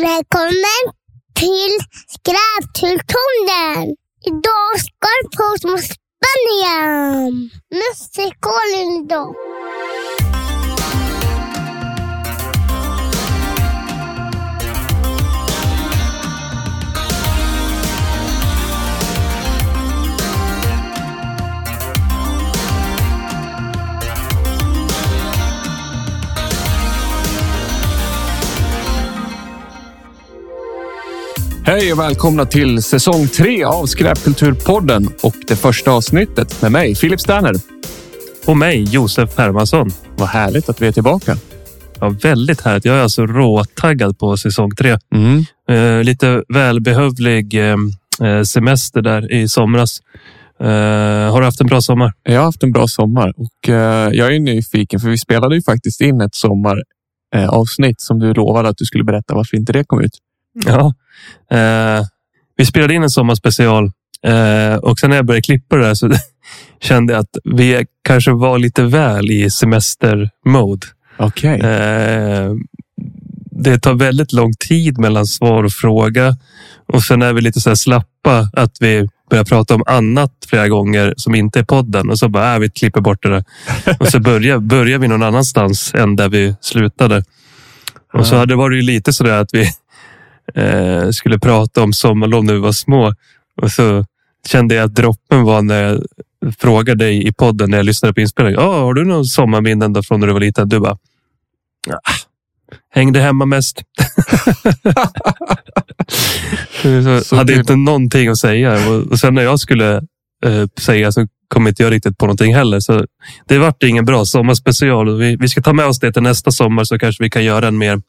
Välkommen till Skräpkulturen. Idag ska vi prata om Spanien. Musikalen idag. Hej och välkomna till säsong tre av Skräpkulturpodden och det första avsnittet med mig, Filip Sterner. Och mig, Josef Hermansson. Vad härligt att vi är tillbaka. Ja, väldigt härligt. Jag är alltså råtaggad på säsong tre. Mm. Eh, lite välbehövlig eh, eh, semester där i somras. Eh, har du haft en bra sommar? Jag har haft en bra sommar och eh, jag är nyfiken för vi spelade ju faktiskt in ett sommaravsnitt som du lovade att du skulle berätta varför inte det kom ut. Ja. Eh, vi spelade in en sommarspecial eh, och sen när jag började klippa det där så kände jag att vi kanske var lite väl i semestermode. Okej. Eh, det tar väldigt lång tid mellan svar och fråga. Och sen är vi lite så slappa att vi börjar prata om annat flera gånger som inte är podden. Och så bara, äh, vi klipper bort det där. Och så börjar, börjar vi någon annanstans än där vi slutade. Och så hade det varit lite så där att vi eh, skulle prata om sommarlov när vi var små. Och så kände jag att droppen var när jag frågade dig i podden när jag lyssnade på inspelningen. Oh, har du någon sommarminnen då från när du var liten? Du bara, "Ah, hängde hemma mest. så Så hade inte någonting att säga. Och, och sen när jag skulle eh, säga så kom inte jag riktigt på någonting heller. Så det vart ingen bra sommarspecial. Vi, vi ska ta med oss det till nästa sommar så kanske vi kan göra en mer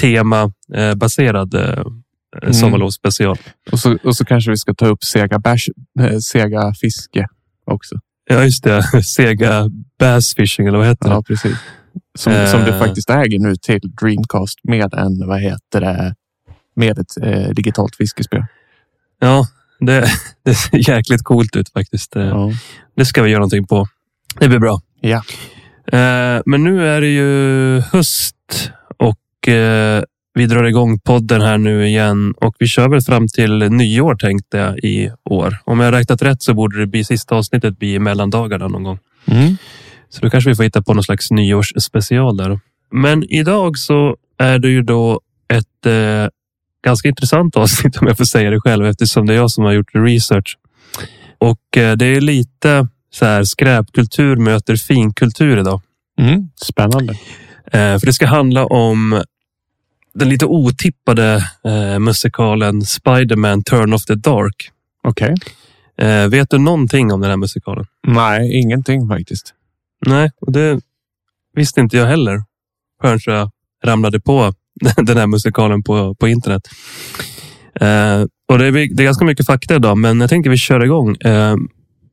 temabaserad eh, Mm. sommarlovsspecial. Och, så, och så kanske vi ska ta upp Sega, bash, eh, Sega fiske också. Ja, just det. Sega Bass Fishing eller vad heter det? Ja, precis. Som, som du Eh. faktiskt äger nu till Dreamcast med en, vad heter det, med ett eh, digitalt fiskespö. Ja, det, det ser jäkligt coolt ut faktiskt. Eh, Ja. Det ska vi göra någonting på. Det blir bra. Ja. Eh, Men nu är det ju höst eh, vi drar igång podden här nu igen och vi kör väl fram till nyår tänkte jag i år. Om jag räknat rätt så borde det bli sista avsnittet bli i mellandagarna någon gång. Mm. Så då kanske vi får hitta på någon slags nyårsspecial där. Men idag så är det ju då ett eh, ganska intressant avsnitt om jag får säga det själv eftersom det är jag som har gjort research. Och eh, det är lite så här skräpkultur möter finkultur idag. Mm. Spännande. Eh, för det ska handla om den lite otippade eh, musikalen Spider-Man Turn of the Dark. Okej. Eh, vet du någonting om den här musikalen? Nej, ingenting faktiskt. Nej, och det visste inte jag heller. Förrän jag ramlade på den här musikalen på, på internet. Eh, och det är, det är ganska mycket fakta idag, men jag tänker vi kör igång. Eh,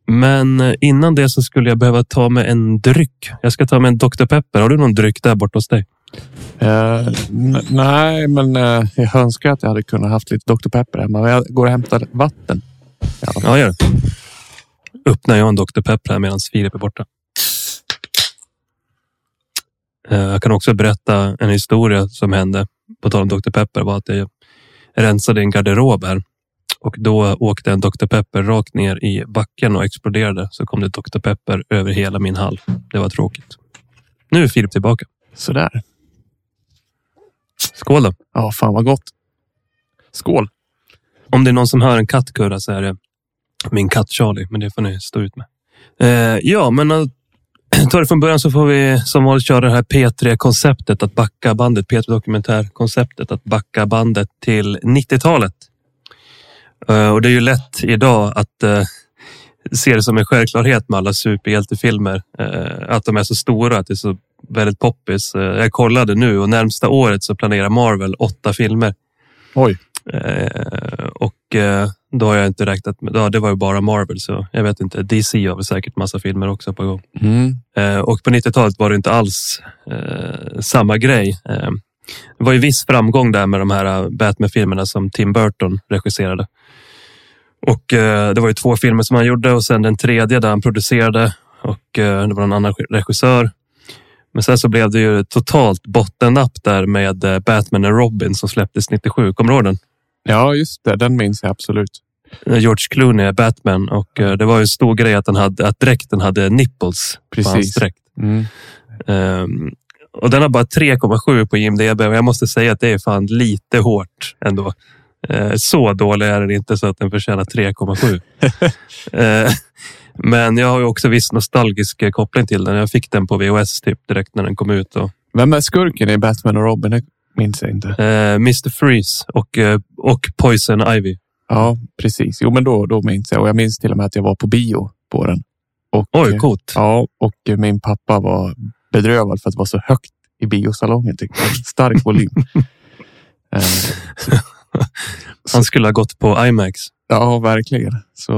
men innan det så skulle jag behöva ta med en dryck. Jag ska ta med en Dr. Pepper. Har du någon dryck där borta hos dig? N- nej, men eh, jag önskar att jag hade kunnat haft lite Dr. Pepper hemma. Jag går och hämtar vatten. Ja, gör det. Öppnar jag en Dr. Pepper här medan Filip är borta. Eh, Jag kan också berätta en historia som hände på tal om Dr. Pepper var att jag rensade en garderob här och då åkte en Dr. Pepper rakt ner i backen och exploderade. Så kom det Dr. Pepper över hela min hall. Det var tråkigt. Nu är Filip tillbaka. Sådär. Skål då! Ja, fan vad gott. Skål. Om det är någon som hör en katt kurra så är det min katt Charlie, men det får ni stå ut med. Eh, ja, men att ta det från början så får vi som vanligt köra det här P3-konceptet att backa bandet, P3 Dokumentär-konceptet att backa bandet till 90-talet. Eh, och det är ju lätt idag att eh, se det som en självklarhet med alla superhjältefilmer. Eh, att de är så stora, att det är så väldigt poppis. Eh, jag kollade nu och närmsta året så planerar Marvel åtta filmer. Oj. Eh, och eh, då har jag inte räknat med, ja, det var ju bara Marvel så jag vet inte. DC har väl säkert massa filmer också på gång. Mm. Eh, och på 90-talet var det inte alls samma grej. Det var ju viss framgång där med de här Batman-filmerna som Tim Burton regisserade. Och det var ju två filmer som han gjorde och sen den tredje där han producerade och det var en annan regissör. Men sen så blev det ju totalt bottennapp där med eh, Batman och Robin som släpptes 97. Kommer du ihåg den? Ja, just det. Den minns jag absolut. Eh, George Clooney är Batman och eh, det var ju en stor grej att, han hade, att dräkten hade nipples på hans Precis. dräkt. Mm. Ehm, och den har bara 3,7 på IMDB och jag måste säga att det är fan lite hårt ändå. Eh, så dålig är den inte så att den förtjänar 3,7. Eh, men jag har ju också viss nostalgisk eh, koppling till den. Jag fick den på VHS typ direkt när den kom ut. Och, Vem är skurken i Batman och Robin? Det minns jag inte. eh, Mr Freeze och, eh, och Poison Ivy. Ja, precis. Jo, men då, då minns jag. Och jag minns till och med att jag var på bio på den. Och, Oj, eh, coolt. Ja, och min pappa var bedrövad för att det var så högt i biosalongen. Tyckte jag. Stark volym. Eh, Han skulle ha gått på IMAX. ja, verkligen. Så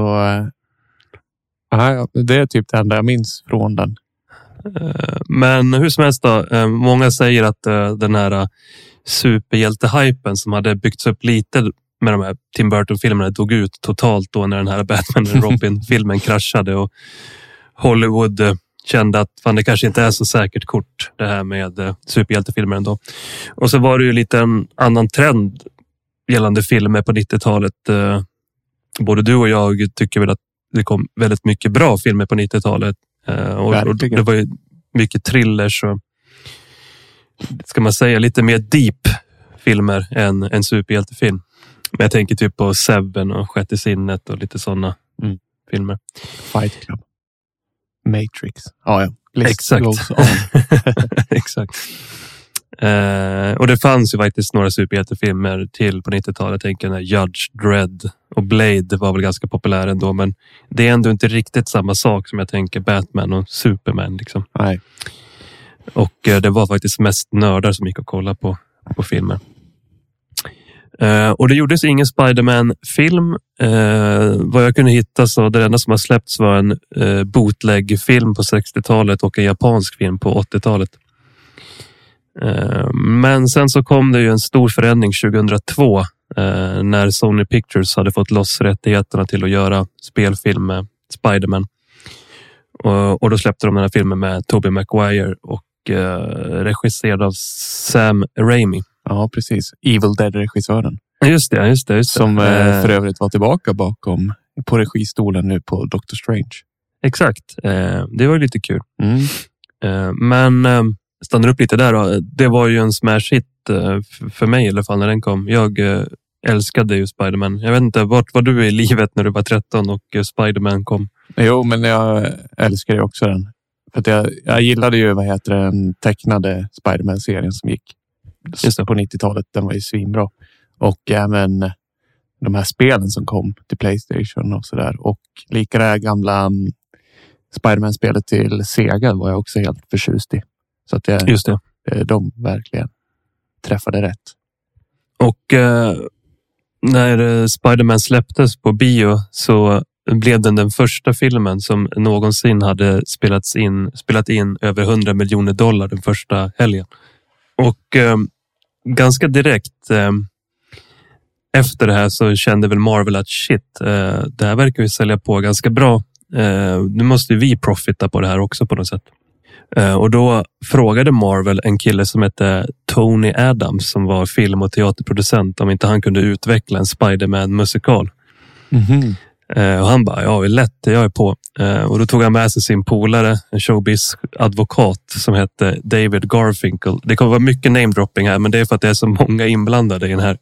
ja, det är typ det enda jag minns från den. Eh, Men hur som helst, då, eh, många säger att eh, den här eh, superhjältehypen som hade byggts upp lite med de här Tim Burton-filmerna dog ut totalt då när den här Batman och Robin-filmen kraschade och Hollywood kände att fan, det kanske inte är så säkert kort det här med superhjältefilmer ändå. Och så var det ju lite en annan trend gällande filmer på 90-talet. Eh, Både du och jag tycker väl att det kom väldigt mycket bra filmer på 90-talet. Eh, Och, det var ju mycket thrillers och ska man säga lite mer deep filmer än en superhjältefilm. Men jag tänker typ på Seven och Sjätte sinnet och lite sådana Mm. filmer. Fight Club. Matrix. Ja, ja. List Exakt. Exakt. Eh, och det fanns ju faktiskt några superhjältefilmer till på 90-talet. Jag tänker den här Judge Dredd och Blade var väl ganska populär ändå. Men det är ändå inte riktigt samma sak som jag tänker Batman och Superman. Liksom. Nej. Och eh, det var faktiskt mest nördar som gick och kollade på, på filmer. Eh, och det gjordes ingen Spiderman-film. Eh, vad jag kunde hitta så det enda som har släppts var en eh, bootleg-film på 60-talet och en japansk film på 80-talet. Eh, men sen så kom det ju en stor förändring 2002 eh, när Sony Pictures hade fått loss rättigheterna till att göra spelfilm med Spiderman. Och, då släppte de den här filmen med Tobey Maguire och eh, regisserad av Sam Raimi. Ja, precis. Evil Dead-regissören. Just det, just det. Just det. Som för övrigt var tillbaka bakom på registolen nu på Doctor Strange. Exakt, det var lite kul. Mm. Men stannar upp lite där då. Det var ju en smash hit eh, för mig i alla fall när den kom. Jag eh, älskade ju Spiderman. Jag vet inte, vart var du i livet när du var 13 och eh, Spiderman kom? Jo, men jag älskar ju också den. För jag, jag gillade ju vad heter den tecknade Spiderman-serien som gick Just på 90-talet. Den var ju svinbra. Och även de här spelen som kom till Playstation och så där. Och lika det gamla mm, Spiderman-spelet till Sega var jag också helt förtjust i. Så att jag, Just det. eh, de verkligen träffade rätt. Och eh, när eh, Spiderman släpptes på bio så blev den den första filmen som någonsin hade spelats in, spelat in över 100 miljoner dollar den första helgen. Och eh, ganska direkt eh, efter det här så kände väl Marvel att shit, eh, det här verkar ju sälja på ganska bra. Nu måste vi profita på det här också på något sätt. Eh, Och då frågade Marvel en kille som hette Tony Adams som var film och teaterproducent om inte han kunde utveckla en Spiderman musikal. Eh, Och han bara, ja, det är lätt, jag är på. Eh, Och då tog han med sig sin polare, en showbiz-advokat som hette David Garfinkel. Det kommer vara mycket namedropping här, men det är för att det är så många inblandade i den här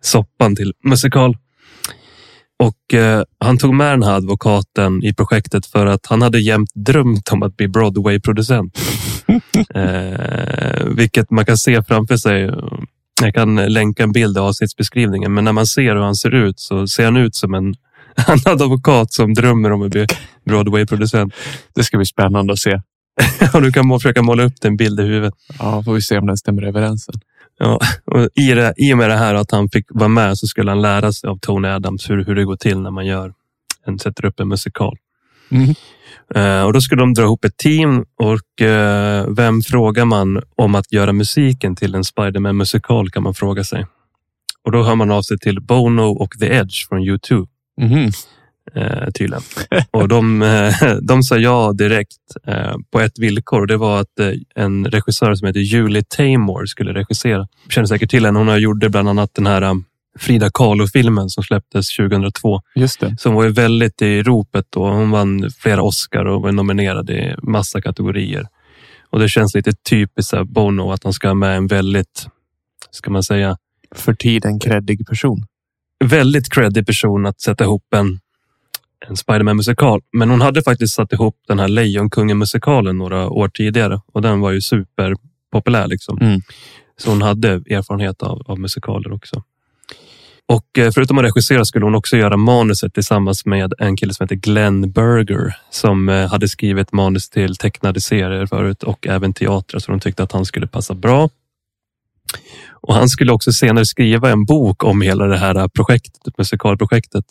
soppan till musikal. Och eh, han tog med den här advokaten i projektet för att han hade jämt drömt om att bli Broadway-producent. eh, vilket man kan se framför sig. Jag kan länka en bild i avsnittsbeskrivningen, men när man ser hur han ser ut så ser han ut som en, en advokat som drömmer om att bli Broadway-producent. Det ska bli spännande att se. Du kan må- försöka måla upp den bild i huvudet. Ja, får vi se om den stämmer överens. Ja, och i, det, I och med det här att han fick vara med så skulle han lära sig av Tony Adams hur, hur det går till när man gör en, sätter upp en musikal. Mhm. Eh, och Då skulle de dra ihop ett team och eh, vem frågar man om att göra musiken till en Spiderman musikal kan man fråga sig. Och då hör man av sig till Bono och The Edge från U2. Mhm. Eh, tydligen. Och de, eh, de sa ja direkt eh, på ett villkor. Och det var att eh, en regissör som heter Julie Taymor skulle regissera. Känner säkert till henne. Hon gjorde bland annat den här um, Frida Kahlo-filmen som släpptes 2002. Just det. Som var ju väldigt i ropet och hon vann flera Oscar och var nominerad i massa kategorier. Och det känns lite typiskt Bono att han ska ha med en väldigt, ska man säga, För tiden kreddig person. väldigt creddig person att sätta ihop en, en Spiderman-musikal. Men hon hade faktiskt satt ihop den här Lejonkungen-musikalen några år tidigare och den var ju superpopulär. Liksom. Mm. Så hon hade erfarenhet av, av musikaler också. Och eh, förutom att regissera skulle hon också göra manuset tillsammans med en kille som heter Glenn Berger som eh, hade skrivit manus till tecknade serier förut och även teatrar så de tyckte att han skulle passa bra. Och han skulle också senare skriva en bok om hela det här projektet, musikalprojektet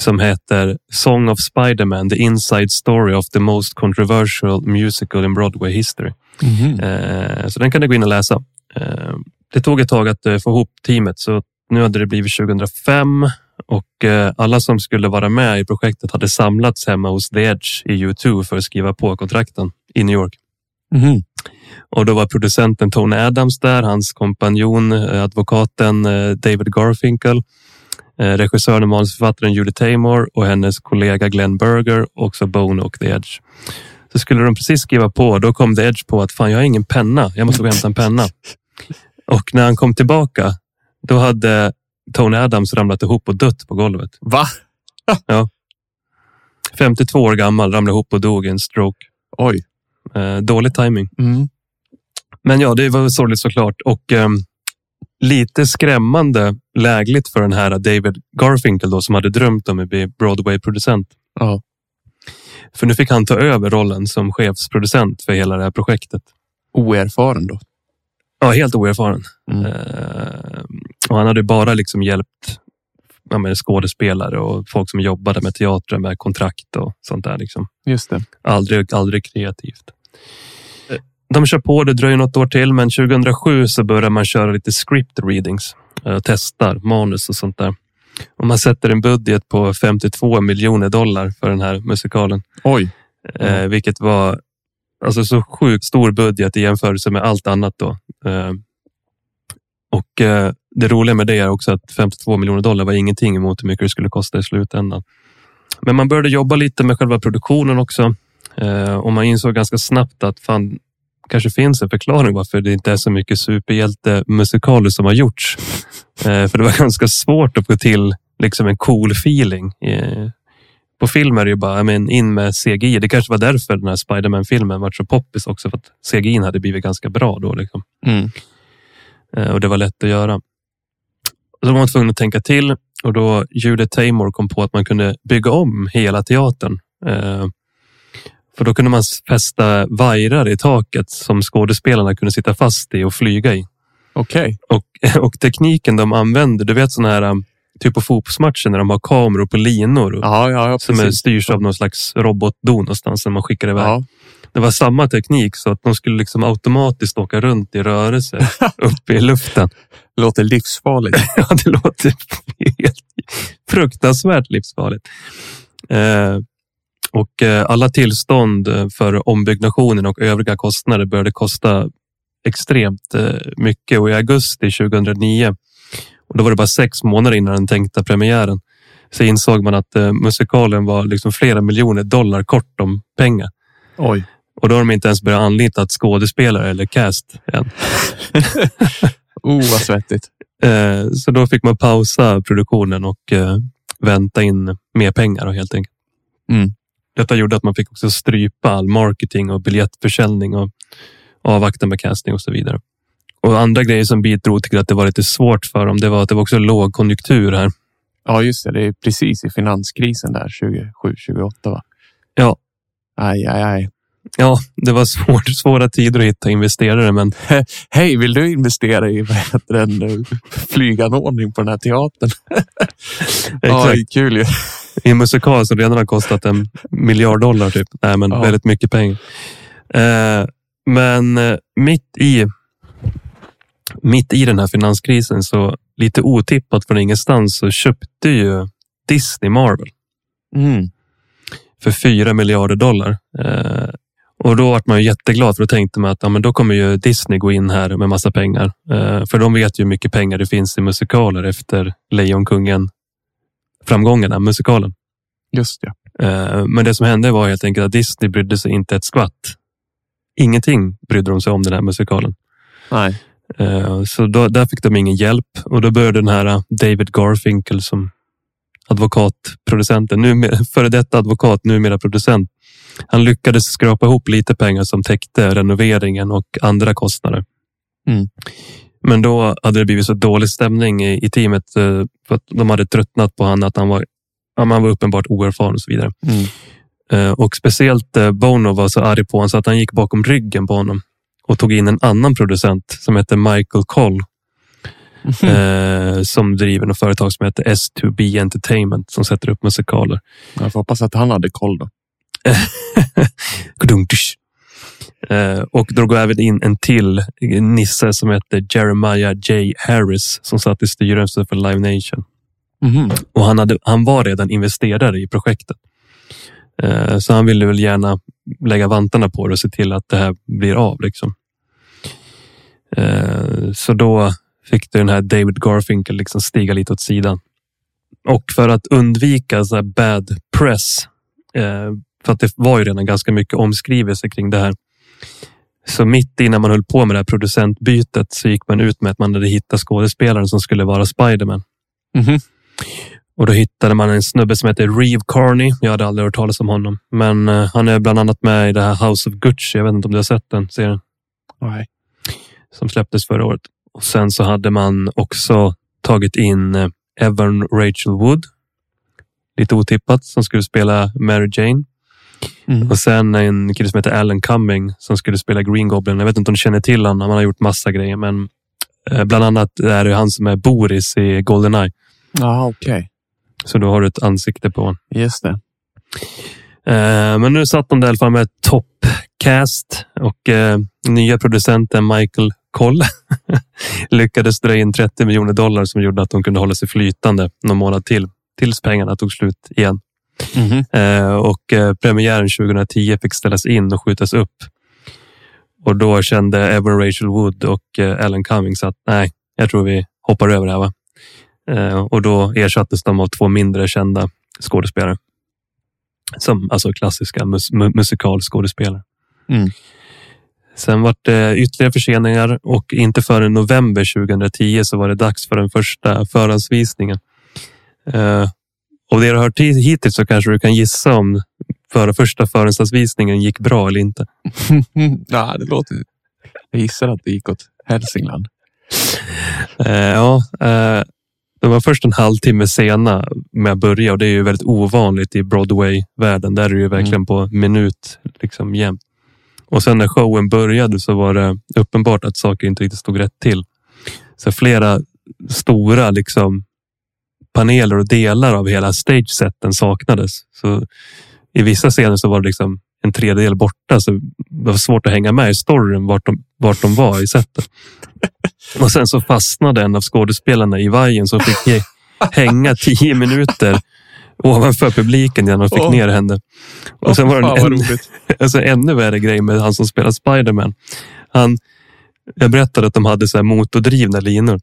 som heter Song of Spider-Man, the inside story of the most controversial musical in Broadway history. Mhm. Eh, Så den kan du gå in och läsa. Eh, Det tog ett tag att eh, få ihop teamet, så nu hade det blivit 2005 och eh, alla som skulle vara med i projektet hade samlats hemma hos The Edge i U2 för att skriva på kontrakten i New York. Mhm. Och då var producenten Tony Adams där, hans kompanjon, eh, advokaten eh, David Garfinkel, regissören och manusförfattaren Julie Taymor och hennes kollega Glenn Berger, också Bono och The Edge. Så skulle de precis skriva på, då kom The Edge på att fan, jag har ingen penna. Jag måste gå och hämta en penna. Och när han kom tillbaka, då hade Tony Adams ramlat ihop och dött på golvet. Va? 52 år gammal, ramlade ihop och dog i en stroke. Oj. Eh, dålig timing. Mm. Men ja, det var sorgligt såklart och ehm, lite skrämmande lägligt för den här David Garfinkel då, som hade drömt om att bli Broadway-producent. Ja. För nu fick han ta över rollen som chefsproducent för hela det här projektet. Oerfaren då. Ja, helt oerfaren. Mm. Eh, och han hade bara liksom hjälpt ja, men skådespelare och folk som jobbade med teater med kontrakt och sånt där. Liksom. Just det. Aldrig, aldrig kreativt. De kör på, det dröjer något år till, men 2007 så börjar man köra lite script readings. eh, Testar manus och sånt där. Och man sätter en budget på 52 miljoner dollar för den här musikalen. Oj. Eh, vilket var alltså så sjukt stor budget i jämförelse med allt annat då. Eh, och eh, det roliga med det är också att 52 miljoner dollar var ingenting emot hur mycket det skulle kosta i slutändan. Men man började jobba lite med själva produktionen också. Eh, och man insåg ganska snabbt att fan, kanske finns en förklaring varför det inte är så mycket superhjältemusikaler som har gjorts. Eh, för det var ganska svårt att få till liksom en cool feeling. Eh, på film är det ju bara men, in med CGI. Det kanske var därför den här Spiderman-filmen var så poppis också. För att CGI hade blivit ganska bra då. Liksom. Mm. Eh, och det var lätt att göra. Så var man tvungen att tänka till och då Julie Taymor kom på att man kunde bygga om hela teatern. För då kunde man fästa vajrar i taket som skådespelarna kunde sitta fast i och flyga i. Okej. Och, och tekniken de använder, du vet sådana här um, typ på fotbollsmatcher när de har kameror på linor Ja, ja, ja, som är, styrs av någon slags robotdon någonstans som man skickar iväg. Ja. Det var samma teknik så att de skulle liksom automatiskt åka runt i rörelse upp i luften. Låter livsfarligt. Ja, det låter helt fruktansvärt livsfarligt. Eh, och eh, alla tillstånd eh, för ombyggnationen och övriga kostnader började kosta extremt eh, mycket och i augusti 2009, och då var det bara sex månader innan den tänkta premiären, så insåg man att musikalen var liksom flera miljoner dollar kort om pengar. Oj. Och då har de inte ens börjat anlita skådespelare eller cast än. Oh, vad svettigt. Så då fick man pausa produktionen och vänta in mer pengar helt enkelt. Mm. Detta gjorde att man fick också strypa all marketing och biljettförsäljning och avvakta med casting och så vidare. Och andra grejer som bidrog till att det var lite svårt för dem, det var att det var också lågkonjunktur här. Ja, just det. Det är precis i finanskrisen där 27, 28 va? Ja. Aj, aj, aj. Ja, det var svårt, svåra tider att hitta investerare, men Hej, vill du investera i den, eh, flyganordning på den här teatern? exakt. Oj, kul ju. I en musikal som redan har kostat en miljard dollar, typ. Nej, men Ja. väldigt mycket pengar. Eh, men eh, mitt i mitt i den här finanskrisen så lite otippat från ingenstans så köpte ju Disney Marvel. Mm. för 4 miljarder dollar. Eh, och då vart man jätteglad för då tänkte man att ja, men då kommer ju Disney gå in här med massa pengar. Eh, för de vet ju hur mycket pengar det finns i musikaler efter Lejonkungen framgångarna, musikalen. Just det. Eh, men det som hände var helt enkelt att Disney brydde sig inte ett skvatt. Ingenting brydde de sig om den här musikalen. Nej. Eh, Så då, där fick de ingen hjälp och då började den här eh, David Garfinkel som advokatproducenten, numera, före detta advokat, numera producent. Han lyckades skrapa ihop lite pengar som täckte renoveringen och andra kostnader. Mm. Men då hade det blivit så dålig stämning i, i teamet eh, för att de hade tröttnat på han att han var, han var uppenbart oerfaren och så vidare. Mm. Eh, Och speciellt eh, Bono var så arg på honom så att han gick bakom ryggen på honom och tog in en annan producent som heter Michael Coll eh, som driver något företag som heter S2B Entertainment som sätter upp musikaler. Jag får hoppas att han hade koll då. Eh, och drog även in en till nisse som heter Jeremiah J. Harris som satt i styrelsen för Live Nation. Mhm. Och han, hade, han var redan investerare i projektet. Eh, Så han ville väl gärna lägga vantarna på det och se till att det här blir av. Liksom. Eh, Så då fick den här David Garfinkel liksom stiga lite åt sidan. Och för att undvika så bad press, eh, för att det var ju redan ganska mycket omskrivelse kring det här. Så mitt innan man höll på med det här producentbytet så gick man ut med att man hade hittat skådespelaren som skulle vara Spiderman. Mhm. Och då hittade man en snubbe som heter Reeve Carney. Jag hade aldrig hört talas om honom, men eh, han är bland annat med i det här House of Gucci. Jag vet inte om du har sett den serien Nej. som släpptes förra året. Och sen så hade man också tagit in eh, Evan Rachel Wood. Lite otippat som skulle spela Mary Jane Mm. och sen en kille som heter Alan Cumming som skulle spela Green Goblin. Jag vet inte om du känner till honom. Han har gjort massa grejer, men eh, bland annat är det han som är Boris i Goldeneye. Ja, okej. Så då har du ett ansikte på honom. Just det. Eh, Men nu satt de där i alla fall med toppcast och eh, nya producenten Michael Koll lyckades dra in 30 miljoner dollar som gjorde att de kunde hålla sig flytande någon månad till tills pengarna tog slut igen. Mhm. Eh, och eh, premiären 2010 fick ställas in och skjutas upp. Och då kände Evan Rachel Wood och eh, Alan Cummings att nej, jag tror vi hoppar över det här. Va? Och då ersattes de av två mindre kända skådespelare. Som alltså klassiska mus mu musikalskådespelare. Mm. Sen var det ytterligare förseningar och inte förrän november 2010 så var det dags för den första förhandsvisningen. Och det du har hört hi- hittills så kanske du kan gissa om för första förhandsvisningen gick bra eller inte. ja, det låter... Jag gissar att det gick åt Hälsingland. Eh, ja, eh, de var först en halvtimme sena med att börja och det är ju väldigt ovanligt i Broadway-världen. Där är det ju verkligen på minut liksom jämt. Och sen när showen började så var det uppenbart att saker inte riktigt stod rätt till. Så flera stora liksom paneler och delar av hela stageseten saknades. Så i vissa scener så var det liksom en tredjedel borta, så det var svårt att hänga med i storyn vart de, vart de var i setet. Och sen så fastnade en av skådespelarna i vajern som fick hänga tio minuter ovanför publiken innan de fick Åh. ner henne. Och sen var det en, en, alltså, ännu värre grej med han som spelar Spiderman. Han, jag berättade att de hade så här motordrivna linor.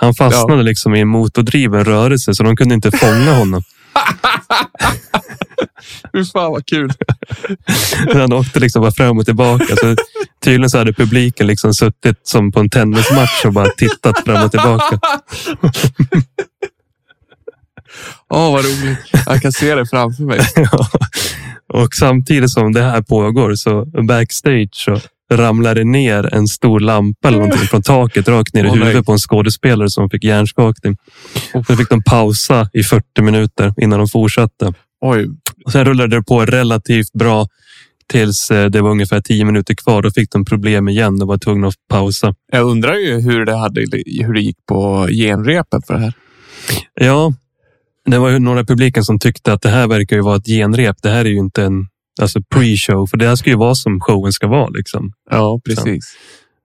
Han fastnade liksom i en motordriven rörelse så de kunde inte fånga honom. Fy fan vad kul. Han åkte liksom bara fram och tillbaka. Så tydligen så hade publiken liksom suttit som på en tennismatch och bara tittat fram och tillbaka. Åh, vad roligt. Jag kan se det framför mig. Ja. Och samtidigt som det här pågår så backstage så ramlar det ner en stor lampa eller någonting från taket rakt ner i Åh, nej. huvudet på en skådespelare som fick hjärnskakning. Uff. Så fick de pausa i 40 minuter innan de fortsatte. Oj, Och sen rullade det på relativt bra tills eh, det var ungefär 10 minuter kvar. Då fick de problem igen och var tvungna att pausa. jag undrar ju hur det, hade, hur det gick på genrepen för det här. Ja, det var ju några i publiken som tyckte att det här verkar ju vara ett genrep. Det här är ju inte en alltså pre-show, för det här ska ju vara som showen ska vara. Liksom. Ja, precis.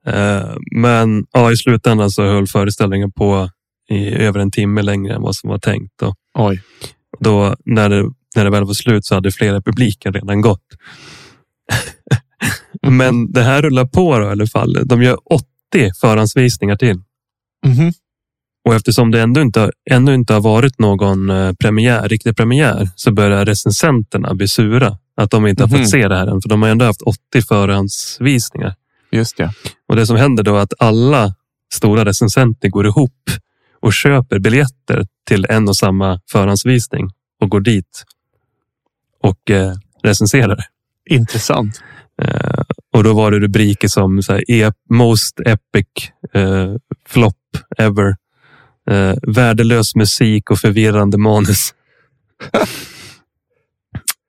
Eh, Men ja, i slutändan så höll föreställningen på i över en timme längre än vad som var tänkt. Och Oj. då när det när det väl var slut så hade flera publiken redan gått. Men det här rullar på då, i alla fall. De gör 80 förhandsvisningar till. Mhm. Och eftersom det ändå inte, ännu inte har varit någon eh, premiär, riktig premiär så börjar recensenterna bli sura att de inte har Mhm. fått se det här än. För de har ändå haft 80 förhandsvisningar. Just ja. Och det som händer då är att alla stora recensenter går ihop och köper biljetter till en och samma förhandsvisning och går dit och eh, recenserar det. Intressant. Eh, och då var det rubriker som så här, e Most epic eh, flop ever. Eh, värdelös musik och förvirrande manus.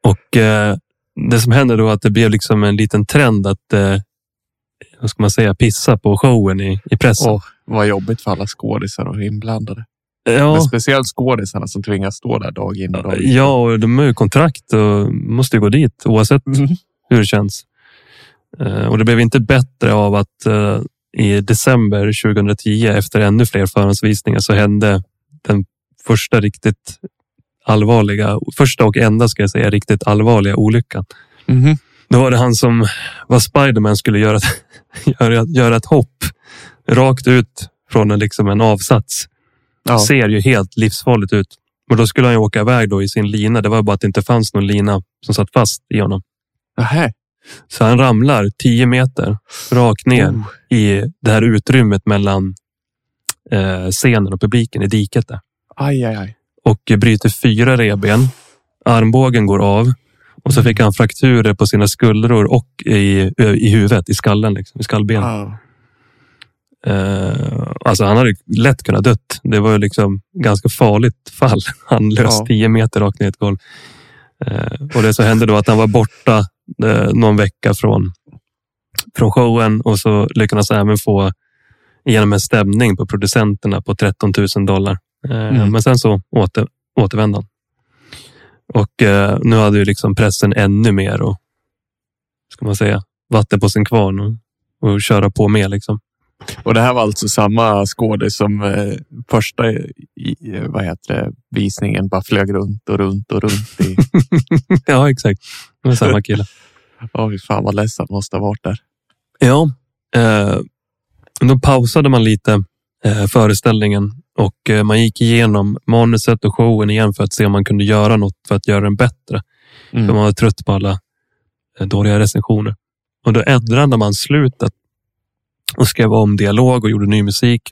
och eh, det som hände då att det blev liksom en liten trend att eh, vad ska man säga, pissa på showen i, i pressen. Åh, vad jobbigt för alla skådisar och inblandade. ja, Men speciellt skådisarna som tvingas stå där dag in och dag ut. ja, och de har ju kontrakt och måste gå dit oavsett Mhm. hur det känns. Eh, Och det blev inte bättre av att eh, i december 2010 efter ännu fler förhandsvisningar så hände den första riktigt allvarliga, första och enda ska jag säga, riktigt allvarliga olyckan. Mhm. Då var det han som var Spiderman skulle göra, göra, göra ett hopp rakt ut från en, liksom en avsats. Ja. Ser ju helt livsfarligt ut. Och då skulle han åka iväg då i sin lina. Det var bara att det inte fanns någon lina som satt fast i honom. Nähä. Så han ramlar 10 meter rakt ner Oh. i det här utrymmet mellan eh, scenen och publiken i diket. Där. Aj, aj, aj. Och bryter fyra revben. Armbågen går av. Och så fick han frakturer på sina skuldror och i, i huvudet, i skallen, liksom, i skallbenet. Ah. Eh, alltså han hade lätt kunnat dött. Det var ju liksom ganska farligt fall. Han lös Ja. 10 meter rakt ner i ett golv. Eh, och det som hände då att han var borta eh, någon vecka från, från showen och så lyckades även få igenom en stämning på producenterna på 13 000 dollar. Eh, Mm. Men sen så åter, återvände han. Och eh, nu hade ju liksom pressen ännu mer och ska man säga vatten på sin kvarn och, och köra på med liksom. Och det här var alltså samma skådis som eh, första i, vad heter det, visningen bara flög runt och runt och runt. I, ja, exakt. Var samma kille. Åh, fy fan vad ledsen måste ha varit där. Ja, eh, då pausade man lite eh, föreställningen och eh, man gick igenom manuset och showen igen för att se om man kunde göra något för att göra den bättre. För Mm. man var trött på alla eh, dåliga recensioner. Och då ändrade man slutet och skrev om dialog och gjorde ny musik.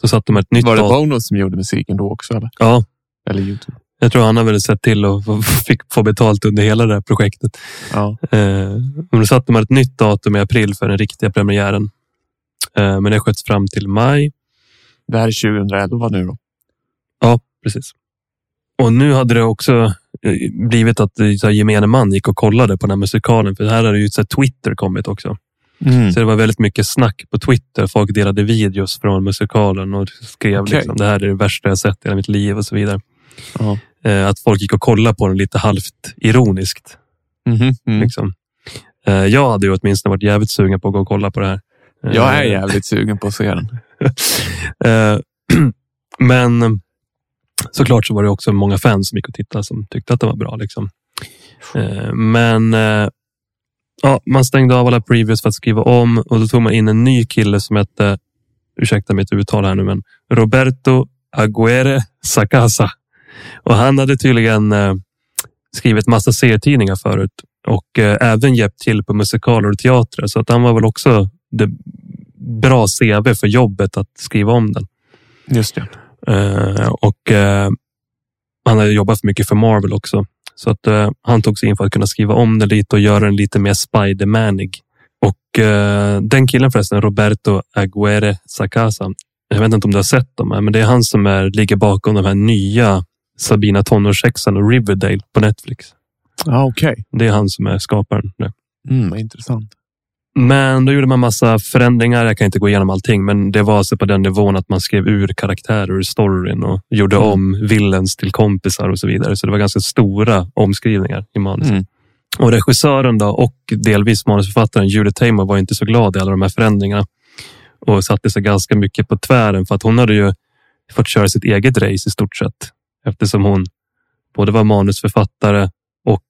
Så satte man ett nytt Var det. Bono som gjorde musiken då också? Eller, Ja, eller Youtube? Jag tror han har väl sett till att fick få betalt under hela det här projektet. Ja. Eh, men då satte man ett nytt datum i april för den riktiga premiären. Eh, men det sköts fram till maj. Det här är 2011 nu då. Ja, precis. Och nu hade det också eh, blivit att eh, så gemene man gick och kollade på den här musikalen. För här hade ju så Twitter kommit också. Mm. Så det var väldigt mycket snack på Twitter. Folk delade videos från musikalen och skrev Okej. liksom, det här är det värsta jag sett i hela mitt liv och så vidare. Ja. Eh, att folk gick och kollade på den lite halvt ironiskt. Mhm. Mm. Liksom. Eh, jag hade ju åtminstone varit jävligt sugen på att gå och kolla på det här. Eh, Jag är jävligt sugen på att se den. Men såklart så var det också många fans som gick och tittade som tyckte att det var bra. Liksom. Men ja, man stängde av alla previews för att skriva om och då tog man in en ny kille som hette, ursäkta mitt uttal här nu, men Roberto Aguere Sacasa. Och han hade tydligen eh, skrivit massa serietidningar förut och eh, även hjälpt till på musikaler och teatrar. Så att han var väl också det bra CV för jobbet att skriva om den. Just det. Eh, och eh, han har jobbat för mycket för Marvel också. Så att eh, han tog sig in för att kunna skriva om den lite och göra den lite mer Spidermanig. Och den killen förresten, Roberto Aguere Sacasa. Jag vet inte om du har sett dem, men det är han som är, ligger bakom de här nya Sabina tonårssexan och Riverdale på Netflix. Ja, okej. Det är han som är skaparen. där. Mm, intressant. Men då gjorde man massa förändringar. Jag kan inte gå igenom allting, men det var alltså på den nivån att man skrev ur karaktärer ur storyn och gjorde Mm. om villains till kompisar och så vidare. Så det var ganska stora omskrivningar i manuset. Mm. Och regissören då och delvis manusförfattaren Julie Taymor var inte så glad i alla de här förändringarna och satte sig ganska mycket på tvären för att hon hade ju fått köra sitt eget race i stort sett eftersom hon både var manusförfattare och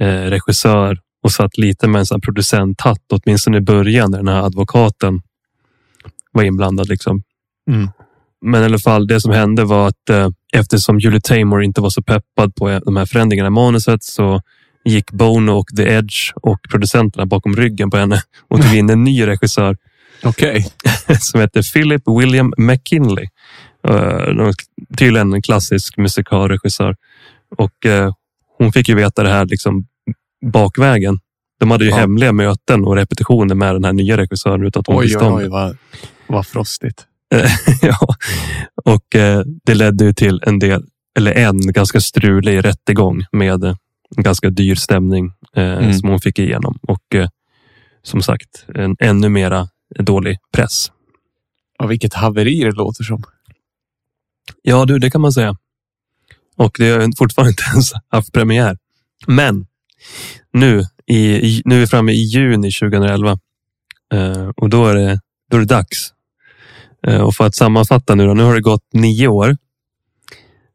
eh, regissör och satt lite med en sån producenthatt, åtminstone i början när den här advokaten var inblandad. Liksom. Mm. Men i alla fall, det som hände var att eh, eftersom Julie Taymor inte var så peppad på de här förändringarna i manuset så gick Bono och The Edge och producenterna bakom ryggen på henne och tog in en ny regissör Okej. som heter Philip William McKinley. Uh, tydligen en klassisk musikalregissör. Och uh, hon fick ju veta det här liksom bakvägen. De hade ju Ja. hemliga möten och repetitioner med den här nya regissören utan att hon visste om det. vad, vad frostigt. ja. Och eh, det ledde ju till en del, eller en ganska strulig rättegång med eh, en ganska dyr stämning eh, Mm. som hon fick igenom. Och eh, som sagt, en ännu mera dålig press. Och vilket haveri det låter som. Ja, du, det kan man säga. Och det har fortfarande inte ens haft premiär. Men nu, i, nu är vi framme i juni 2011 eh, och då är det, då är det dags. Eh, och för att sammanfatta nu då, nu har det gått nio år.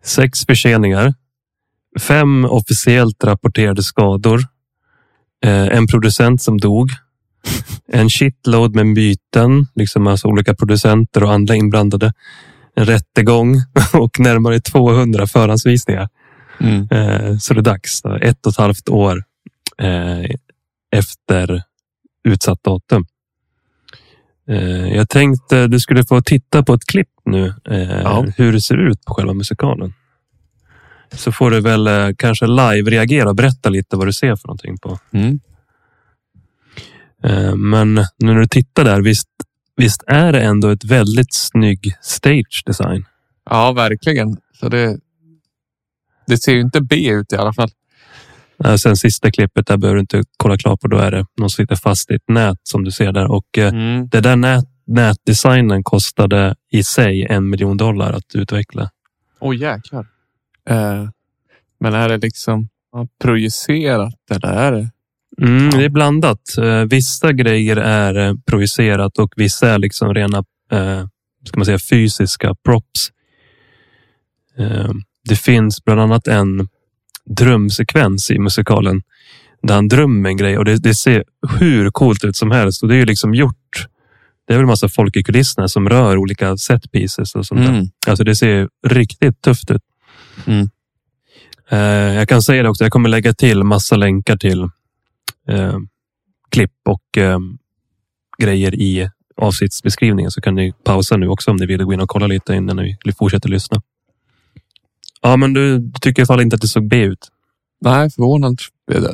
Sex förseningar. Fem officiellt rapporterade skador. Eh, en producent som dog. En shitload med byten, liksom alltså olika producenter och andra inblandade en rättegång och närmare 200 förhandsvisningar. Mm. Eh, Så det är dags. Ett och ett halvt år eh, efter utsatt datum. Eh, Jag tänkte du skulle få titta på ett klipp nu. Ja. Hur det ser ut på själva musikalen. Så får du väl kanske live-reagera och berätta lite vad du ser för någonting på. Mm. Men nu när du tittar där, visst, visst är det ändå ett väldigt snygg stage design? Ja, verkligen. Så det, det ser ju inte B ut i alla fall. Eh, Sen sista klippet där behöver du inte kolla klart på. Då är det någon som sitter fast i ett nät som du ser där. Och eh, Mm. det där nät, nätdesignen kostade i sig en miljon dollar att utveckla. Åh jäklar. Eh, men är det liksom projicerat eller är det? Mm, det är blandat. Eh, Vissa grejer är eh, projicerat och vissa är liksom rena eh, ska man säga, fysiska props. Det finns bland annat en drömsekvens i musikalen där han drömmer en grej och det, det ser hur coolt ut som helst. Och det är ju liksom gjort. Det är väl en massa folk i kulisserna som rör olika set pieces och sånt. Mm. Alltså det ser riktigt tufft ut. Mm. Jag kan säga det också. Jag kommer lägga till massa länkar till eh, klipp och eh, grejer i avsnittsbeskrivningen så kan ni pausa nu också om ni vill gå in och kolla lite innan ni fortsätter lyssna. Ja, men du, tycker i alla fall inte att det såg B ut? Nej, förvånande.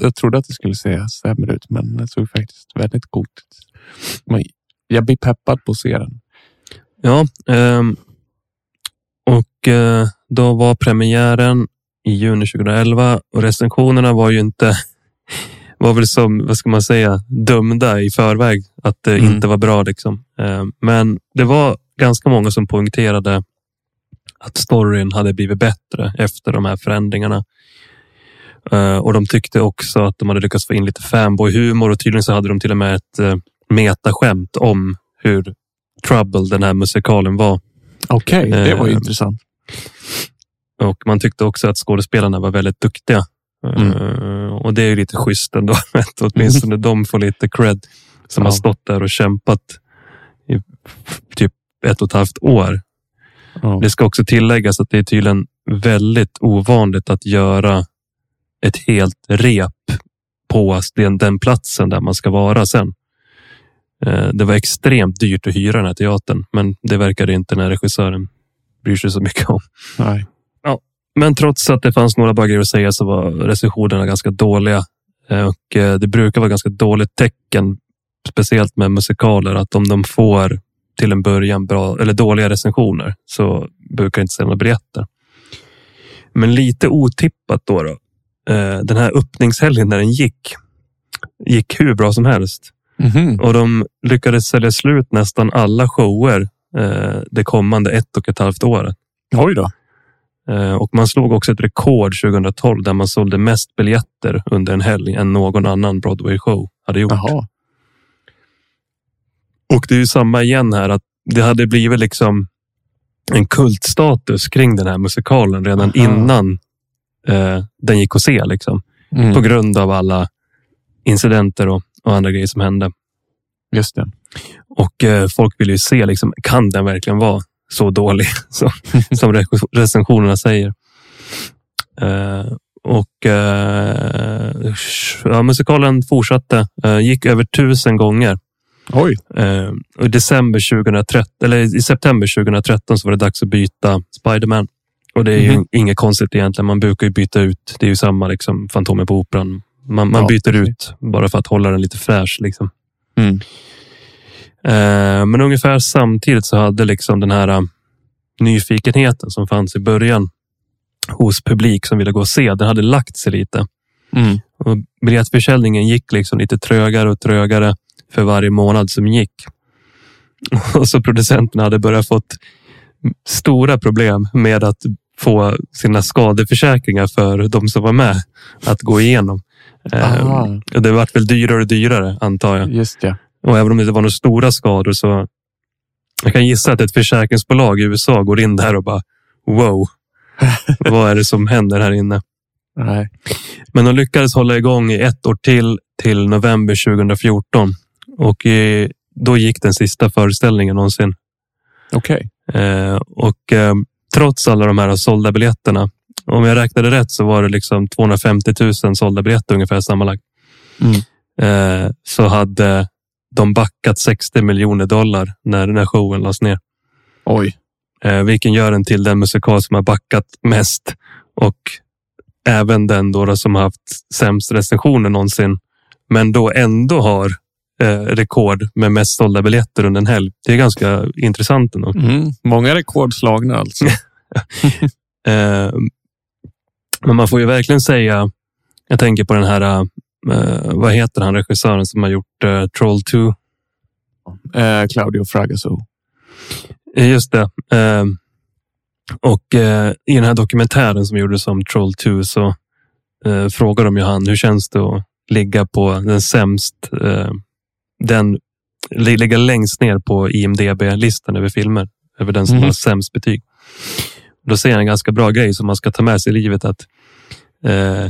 Jag, trodde att det skulle se sämre ut, men det såg faktiskt väldigt coolt ut. Jag blir peppad på att se den. Ja, ehm, och eh, då var premiären i juni 2011 och recensionerna var ju inte var väl som, vad ska man säga, dömda i förväg att det Mm. inte var bra. Liksom. Ehm, men det var ganska många som poängterade att storyn hade blivit bättre efter de här förändringarna. Eh, och de tyckte också att de hade lyckats få in lite fanboy-humor och tydligen så hade de till och med ett uh, metaskämt om hur trouble den här musikalen var. Okej, det var ju Eh, intressant. Och man tyckte också att skådespelarna var väldigt duktiga. Mm. Eh, Och det är ju lite schysst ändå. Att åtminstone de får lite cred som Ja. har stått där och kämpat i typ ett och ett halvt år. Ja. Det ska också tilläggas att det är tydligen väldigt ovanligt att göra ett helt rep på den, den platsen där man ska vara sen. Eh, Det var extremt dyrt att hyra den här teatern, men det verkade inte den här regissören bryr sig så mycket om. Nej. Men trots att det fanns några bra grejer att säga så var recensionerna ganska dåliga. Eh, Och eh, det brukar vara ganska dåligt tecken, speciellt med musikaler, att om de får till en början bra eller dåliga recensioner så brukar inte sälja biljetter. Men lite otippat då, då. eh, Den här öppningshelgen när den gick, gick hur bra som helst. Mhm. Och de lyckades sälja slut nästan alla shower eh, det kommande ett och ett halvt året. Oj då. Eh, Och man slog också ett rekord 2012 där man sålde mest biljetter under en helg än någon annan Broadway show hade gjort. Jaha. Och det är ju samma igen här att det hade blivit liksom en kultstatus kring den här musikalen redan Aha. innan eh, den gick att se. Liksom, Mm. På grund av alla incidenter och, och andra grejer som hände. Just det. Och eh, folk vill ju se, liksom, kan den verkligen vara så dålig som, som re- recensionerna säger? Eh, och eh, ja, musikalen fortsatte, eh, gick över tusen gånger. Oj. Och i, december 2013, eller i september 2013 så var det dags att byta Spiderman. Och det är ju Mhm. inget konstigt egentligen. Man brukar ju byta ut. Det är ju samma liksom Fantomen på Operan. Man, man Ja, byter precis. ut bara för att hålla den lite fräsch. Liksom. Mm. Eh, men ungefär samtidigt så hade liksom den här eh, nyfikenheten som fanns i början hos publik som ville gå och se, den hade lagt sig lite. Mm. Och biljettförsäljningen gick liksom lite trögare och trögare för varje månad som gick. Och så producenterna hade börjat fått stora problem med att få sina skadeförsäkringar för de som var med att gå igenom. Eh, Aha. och det vart väl dyrare och dyrare antar jag. Just det. Och även om det inte var några stora skador så jag kan gissa att ett försäkringsbolag i USA går in där och bara wow, vad är det som händer här inne? Nej. Men de lyckades hålla igång i ett år till, till november 2014. Och då gick den sista föreställningen någonsin. Okej. Eh, och eh, trots alla de här sålda biljetterna, om jag räknade rätt så var det liksom 250 000 sålda biljetter ungefär sammanlagt. Mm. Eh, så hade de backat 60 miljoner dollar när den här showen lades ner. Oj. Eh, vilken gör den till den musikal som har backat mest och även den då, då som har haft sämst recensioner någonsin. Men då ändå har eh, rekord med mest sålda biljetter under en helg. Det är ganska intressant ändå. Mm. Många rekord slagna alltså. Eh, men man får ju verkligen säga, jag tänker på den här, eh, vad heter han regissören som har gjort eh, Troll 2? eh, Claudio Fragasso. Eh, Just det. Eh, och eh, i den här dokumentären som gjordes om Troll 2 så eh, frågar de ju han hur känns det att ligga på den sämst, eh, den li- ligga längst ner på IMDB-listan över filmer, över den som Mhm. har sämst betyg. Då säger han en ganska bra grej som man ska ta med sig i livet att eh,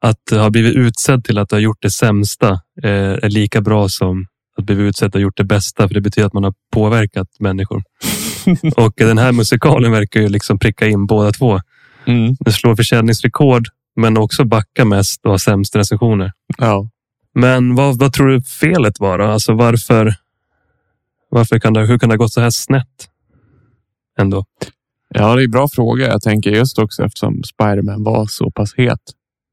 att ha blivit utsedd till att ha gjort det sämsta eh, är lika bra som att bli utsedd att ha gjort det bästa, för det betyder att man har påverkat människor. Och den här musikalen verkar ju liksom pricka in båda två. Mm. Den slår försäljningsrekord, men också backa mest och har sämst recensioner. Ja. Men vad, vad tror du felet var? Då? Alltså varför? Varför kan det? Hur kan det ha gått så här snett? Ändå. ja, det är en bra fråga. Jag tänker just också eftersom Spiderman var så pass het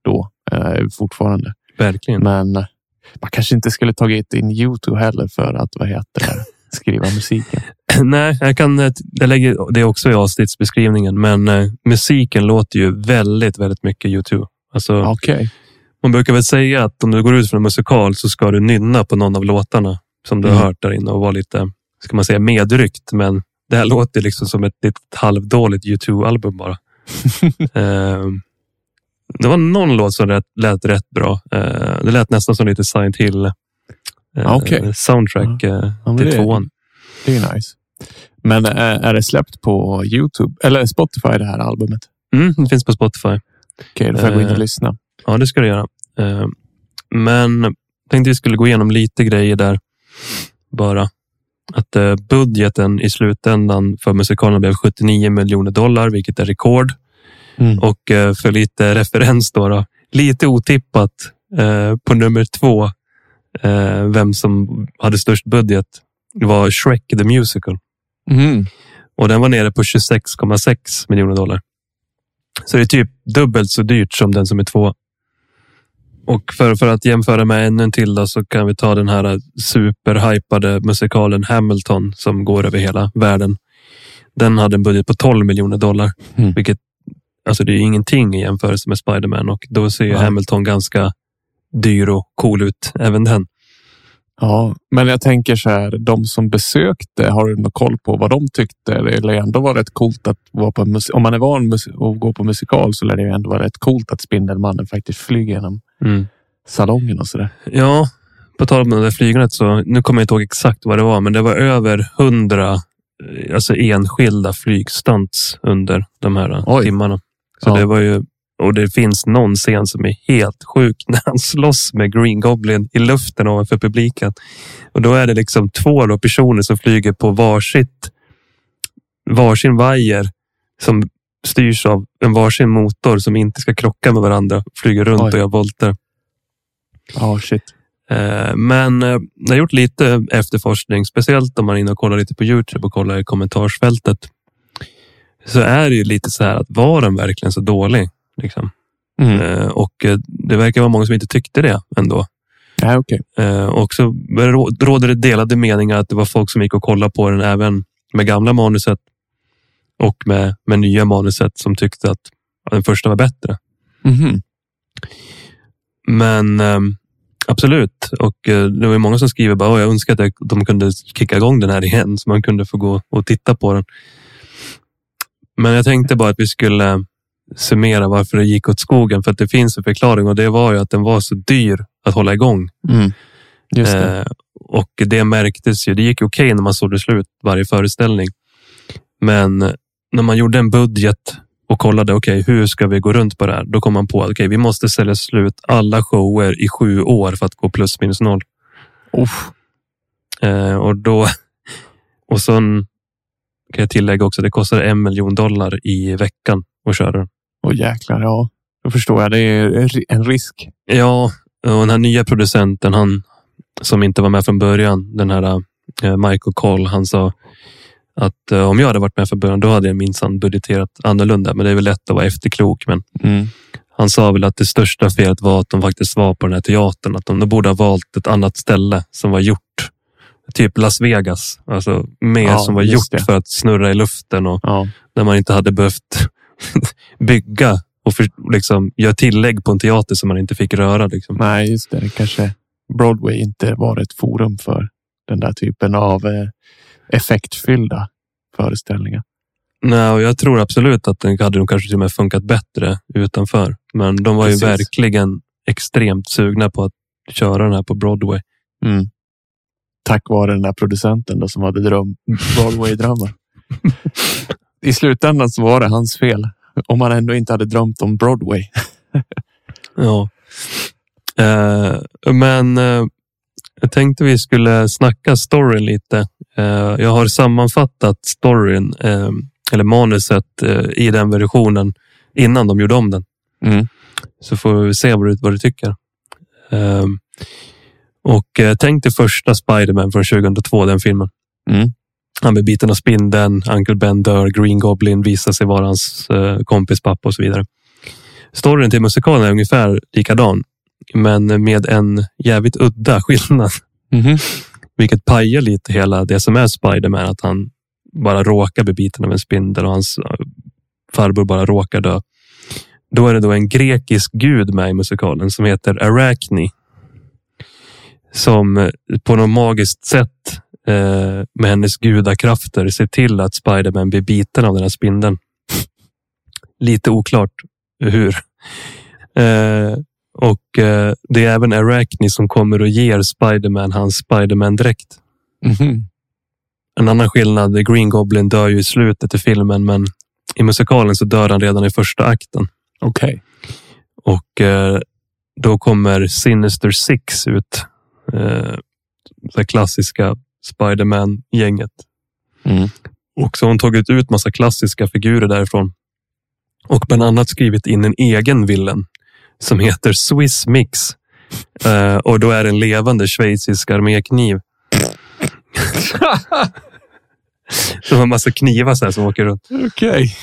då eh, fortfarande. Verkligen. Men eh, man kanske inte skulle tagit in Youtube heller för att vad heter det, skriva musiken. Nej, jag kan. eh, Jag lägger det också i avsnittsbeskrivningen, men eh, musiken låter ju väldigt, väldigt mycket Youtube. Alltså, Okej. Man brukar väl säga att om du går ut från en musikal så ska du nynna på någon av låtarna som du har Mm. hört där inne och vara lite, ska man säga, medryckt. Men det här låter liksom som ett litet halvdåligt YouTube-album bara. Ehm, det var någon låt som lät, lät rätt bra. Eh, det lät nästan som lite Silent Hill eh, Okej. soundtrack eh, Ja, men till det- tvåan. Det är nice. Men eh, är det släppt på Youtube eller Spotify det här albumet? Mm, det finns på Spotify. Okej, då får jag gå in och Eh, lyssna. Ja, det ska du göra. Eh, Men jag tänkte vi skulle gå igenom lite grejer där. Bara att eh, budgeten i slutändan för musikalen blev 79 miljoner dollar, vilket är rekord. Mm. Och eh, för lite referens då, då lite otippat eh, på nummer två, eh, vem som hade störst budget var Shrek the Musical. Mm. Och den var nere på 26,6 miljoner dollar. Så det är typ dubbelt så dyrt som den som är två. Och för, för att jämföra med ännu en till då, så kan vi ta den här superhypade musikalen Hamilton som går över hela världen. Den hade en budget på 12 miljoner dollar, Mm. vilket alltså det är ingenting i jämförelse med Spiderman och då ser ju. Hamilton ganska dyr och cool ut, även den. Ja, men jag tänker så här, de som besökte, har du någon koll på vad de tyckte? Det lär ändå vara rätt coolt att vara på mus- Om man är van att gå på musikal så lär det ju ändå vara rätt coolt att Spindelmannen faktiskt flyger genom Mm. salongen och så där. Ja, på tal om det där flygandet så nu kommer jag inte ihåg exakt vad det var, men det var över hundra alltså enskilda flygstunts under de här Oj. timmarna. Så Ja. det var ju Och det finns någon scen som är helt sjuk när han slåss med Green Goblin i luften ovanför publiken. Och då är det liksom två då personer som flyger på varsitt varsin vajer som styrs av en varsin motor som inte ska krocka med varandra. Flyger runt Oj. och gör volter. Ja, shit. Eh, Men eh, jag har gjort lite efterforskning, speciellt om man är inne och kollar lite på Youtube och kollar i kommentarsfältet. Så är det ju lite så här att var den verkligen så dålig? Liksom. Mm. Eh, Och eh, det verkar vara många som inte tyckte det ändå. Ja, okej. Eh, Och så rå- råder det delade meningar att det var folk som gick och kollade på den även med gamla manuset och med, med nya manuset som tyckte att den första var bättre. Mhm. Men absolut. Och det var många som skriver bara, "Åh, jag önskar att de kunde kicka igång den här igen så man kunde få gå och titta på den. Men jag tänkte bara att vi skulle summera varför det gick åt skogen. För att det finns en förklaring och det var ju att den var så dyr att hålla igång. Mm. Det. Eh, och det märktes ju. Det gick okej när man såg det slut varje föreställning. Men när man gjorde en budget och kollade, okej, hur ska vi gå runt på det här? Då kom man på att okej, vi måste sälja slut alla shower i sju år för att gå plus minus noll. Uff. Eh, och då och sen kan jag tillägga också, det kostar en miljon dollar i veckan att köra den. Åh jäklar, ja. Då förstår jag. Det är en ri- en risk. Ja, och den här nya producenten, han som inte var med från början, den här eh, Michael Cole, han sa att eh, om jag hade varit med från början, då hade jag minsann budgeterat annorlunda. Men det är väl lätt att vara efterklok. Men Mm. han sa väl att det största felet var att de faktiskt var på den här teatern. Att de borde ha valt ett annat ställe som var gjort. Typ Las Vegas. Alltså mer Ja, som var gjort det. för att snurra i luften och Ja. man inte hade behövt bygga och för, liksom, göra tillägg på en teater som man inte fick röra. Liksom. Nej, just det. Kanske Broadway inte var ett forum för den där typen av eh, effektfyllda föreställningar. Nej, och jag tror absolut att den hade nog kanske till och med funkat bättre utanför. Men de var Precis. ju verkligen extremt sugna på att köra den här på Broadway. Mm. Tack vare den där producenten då, som hade dröm, Broadway-drömmar. I slutändan så var det hans fel. Om han ändå inte hade drömt om Broadway. Ja. Eh, men eh, jag tänkte vi skulle snacka storyn lite. Eh, jag har sammanfattat storyn, eh, eller manuset eh, i den versionen innan de gjorde om den. Mm. Så får vi se vad du, vad du tycker. Och eh, tänk dig första Spiderman från 2002, den filmen. Mm. Han blir biten av spindeln, Uncle Ben dör, Green Goblin visar sig vara hans eh, kompis pappa och så vidare. Storyn till musikalen är ungefär likadan, men med en jävligt udda skillnad. Mhm. Vilket pajar lite hela det som är Spiderman, att han bara råkar bli biten av en spindel och hans eh, farbror bara råkar dö. Då är det då en grekisk gud med i musikalen som heter Arachne. Som eh, på något magiskt sätt eh, med hennes gudakrafter ser till att Spiderman blir biten av den här spindeln. Lite oklart hur. Eh, och eh, det är även Arachne som kommer och ger Spiderman hans Spiderman-dräkt. Mhm. En annan skillnad, Green Goblin dör ju i slutet i filmen, men i musikalen så dör han redan i första akten. Okej. Och eh, då kommer Sinister Six ut. Eh, det klassiska Spiderman-gänget. Mm. Och så har hon tagit ut massa klassiska figurer därifrån. Och bland annat skrivit in en egen villen som heter Swiss Mix. Eh, och då är det en levande schweizisk armékniv. De har massa knivar så här som åker runt. Okej.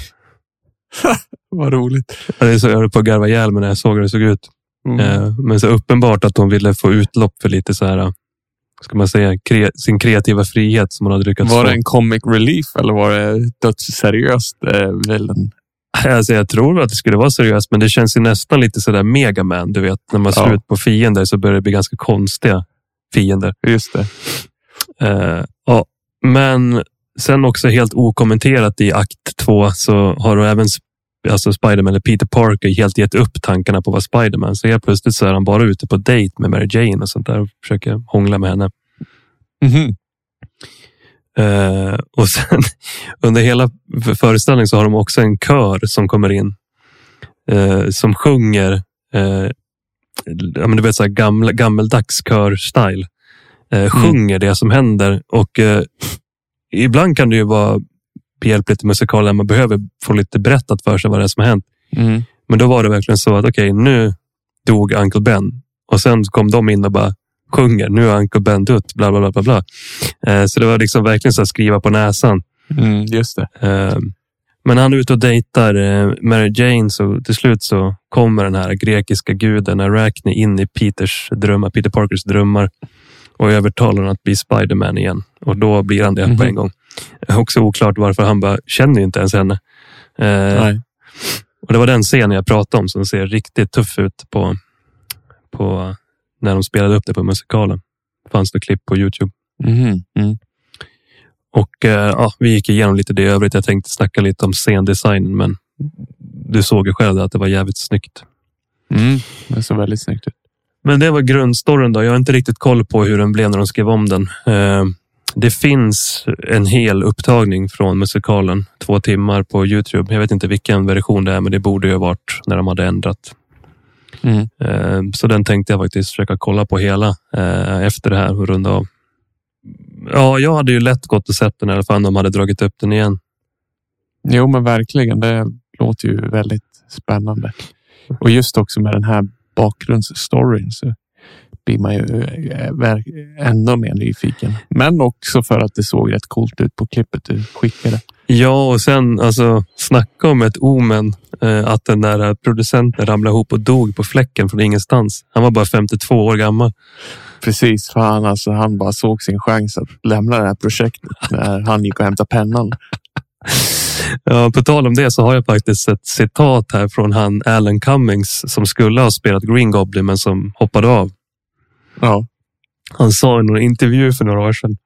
Vad roligt. Ja, Det är så jag höll på att garva ihjäl mig när jag såg hur det såg ut. Mm. Eh, Men så uppenbart att hon ville få utlopp för lite så här, ska man säga, kre sin kreativa frihet som hon hade lyckats Var det en comic relief eller var det dödsseriöst eh, villain? Alltså, jag tror att det skulle vara seriöst, men det känns ju nästan lite sådär Megaman. Du vet, när man Ja. slår ut på fiender så börjar det bli ganska konstiga fiender. Just det. Eh, ja. Men sen också helt okommenterat i akt två så har du även alltså Spiderman eller Peter Parker helt gett upp tankarna på att vara Spiderman. Så helt plötsligt så är han bara ute på dejt med Mary Jane och sånt där och försöker hångla med henne. Mhm. Eh, och sen under hela föreställningen så har de också en kör som kommer in. eh, som sjunger eh, ja, men du vet, så här gamla, gammeldags kör-style. Eh, sjunger det som händer och ibland kan det ju vara behjälpligt i musikalen man behöver få lite berättat för sig vad det är som har hänt. Mm. Men då var det verkligen så att okej, nu dog Uncle Ben och sen kom de in och bara sjunger. Nu har Uncle Ben dött, bla bla bla. bla, bla. Eh, så det var liksom verkligen så att skriva på näsan. Mm, just det. Eh, men han är ute och dejtar eh, Mary Jane så till slut så kommer den här grekiska guden Arachne in i Peters drömmar, Peter Parkers drömmar och övertalar honom att bli Spiderman igen. Och då blir han det på Mhm. en gång. Också oklart varför han bara känner ju inte ens henne. Eh, och det var den scenen jag pratade om som ser riktigt tuff ut på, på när de spelade upp det på musikalen. fanns det klipp på Youtube. Mhm, Mm. Och eh, ja, vi gick igenom lite det övrigt. Jag tänkte snacka lite om scendesignen, men du såg ju själv att det var jävligt snyggt. Mm. Det såg väldigt snyggt ut. Men det var grundstoryn. Då. Jag har inte riktigt koll på hur den blev när de skrev om den. Eh, det finns en hel upptagning från musikalen, två timmar på Youtube. Jag vet inte vilken version det är, men det borde ju ha varit när de hade ändrat. Mm. Eh, Så den tänkte jag faktiskt försöka kolla på hela eh, efter det här och runda av. Ja, jag hade ju lätt gått och sett den i alla fall om de hade dragit upp den igen. Jo, men verkligen. Det låter ju väldigt spännande. Och just också med den här bakgrundsstoryn så blir man ju eh, ännu mer nyfiken. Men också för att det såg rätt coolt ut på klippet du skickade. Ja, och sen alltså snacka om ett omen eh, att den där producenten ramlade ihop och dog på fläcken från ingenstans. Han var bara 52 år gammal. Precis, fan alltså. Han bara såg sin chans att lämna det här projektet när han gick och hämtade pennan. Ja, på tal om det så har jag faktiskt ett citat här från han Alan Cummings som skulle ha spelat Green Goblin men som hoppade av. Ja, Han sa i någon intervju för några år sedan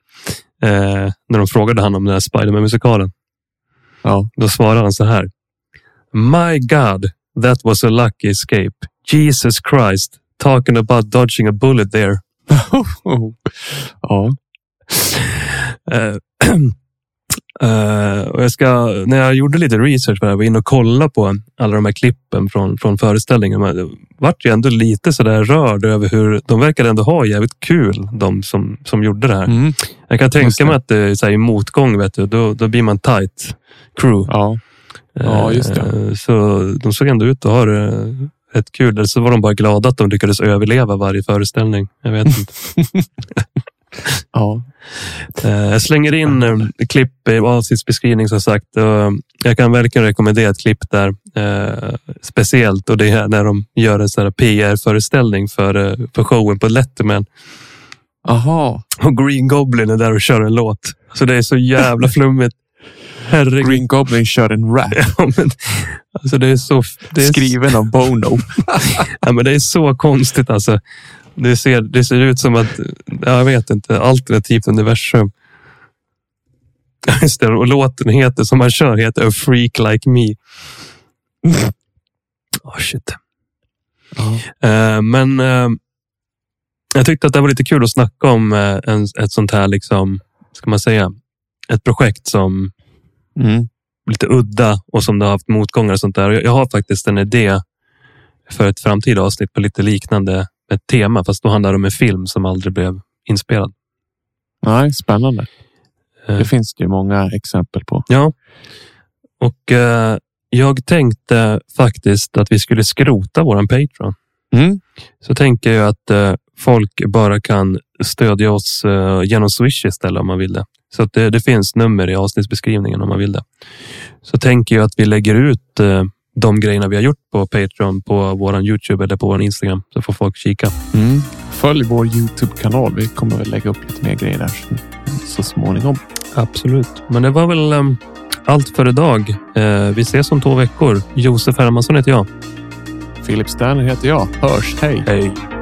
eh, när de frågade han om den här Spiderman-musikalen. ja. Då svarade han så här. My God, that was a lucky escape. Jesus Christ, talking about dodging a bullet there. ja. Eh, eh, och jag ska, när jag gjorde lite research för det här, var inne och kollade på alla de här klippen från, från föreställningen. Det vart ju ändå lite sådär rörd över hur de verkade ändå ha jävligt kul, de som, som gjorde det här. Mm. Jag kan tänka mig att det är så här, i motgång, vet du, då, då blir man tight crew. ja. Ja, just det. Eh, Så de såg ändå ut att ha det rätt kul. Eller så var de bara glada att de lyckades överleva varje föreställning. Jag vet inte. ja. Eh, Jag slänger in eh, klipp i avsnittsbeskrivning som sagt. Och Jag kan verkligen rekommendera ett klipp där. eh, Speciellt och det är när de gör en sån PR-föreställning för, eh, för showen på Letterman. Aha. Och Green Goblin är där och kör en låt. Så det är så jävla flummigt. Herregud. Green Goblin kör en rap Ja, men, alltså det är så... Det är, skriven av Bono. ja, men det är så konstigt alltså. Det ser, det ser ut som att, ja, jag vet inte, alternativt universum. Just det, och låten heter, som han kör, heter A Freak Like Me. Oh, shit. Eh, men eh, jag tyckte att det var lite kul att snacka om eh, en, ett sånt här, liksom, ska man säga, ett projekt som Mm. lite udda och som det har haft motgångar och sånt där. Jag jag har faktiskt en idé för ett framtida avsnitt på lite liknande ett tema, fast då handlar det om en film som aldrig blev inspelad. Nej, spännande. Eh, Det finns det ju många exempel på. Ja, och eh, jag tänkte faktiskt att vi skulle skrota våran Patreon. Mm. Så tänker jag att eh, folk bara kan stödja oss eh, genom Swish istället om man vill det. Så att det, det finns nummer i avsnittsbeskrivningen om man vill det. Så tänker jag att vi lägger ut eh, de grejerna vi har gjort på Patreon på våran Youtube eller på vår Instagram så får folk kika. Mm. Följ vår Youtube-kanal. Vi kommer väl lägga upp lite mer grejer där så, småningom. Absolut. Men det var väl eh, allt för idag. Eh, vi ses om två veckor. Josef Hermansson heter jag. Filip Sterner heter jag. Hörs. Hej! Hej!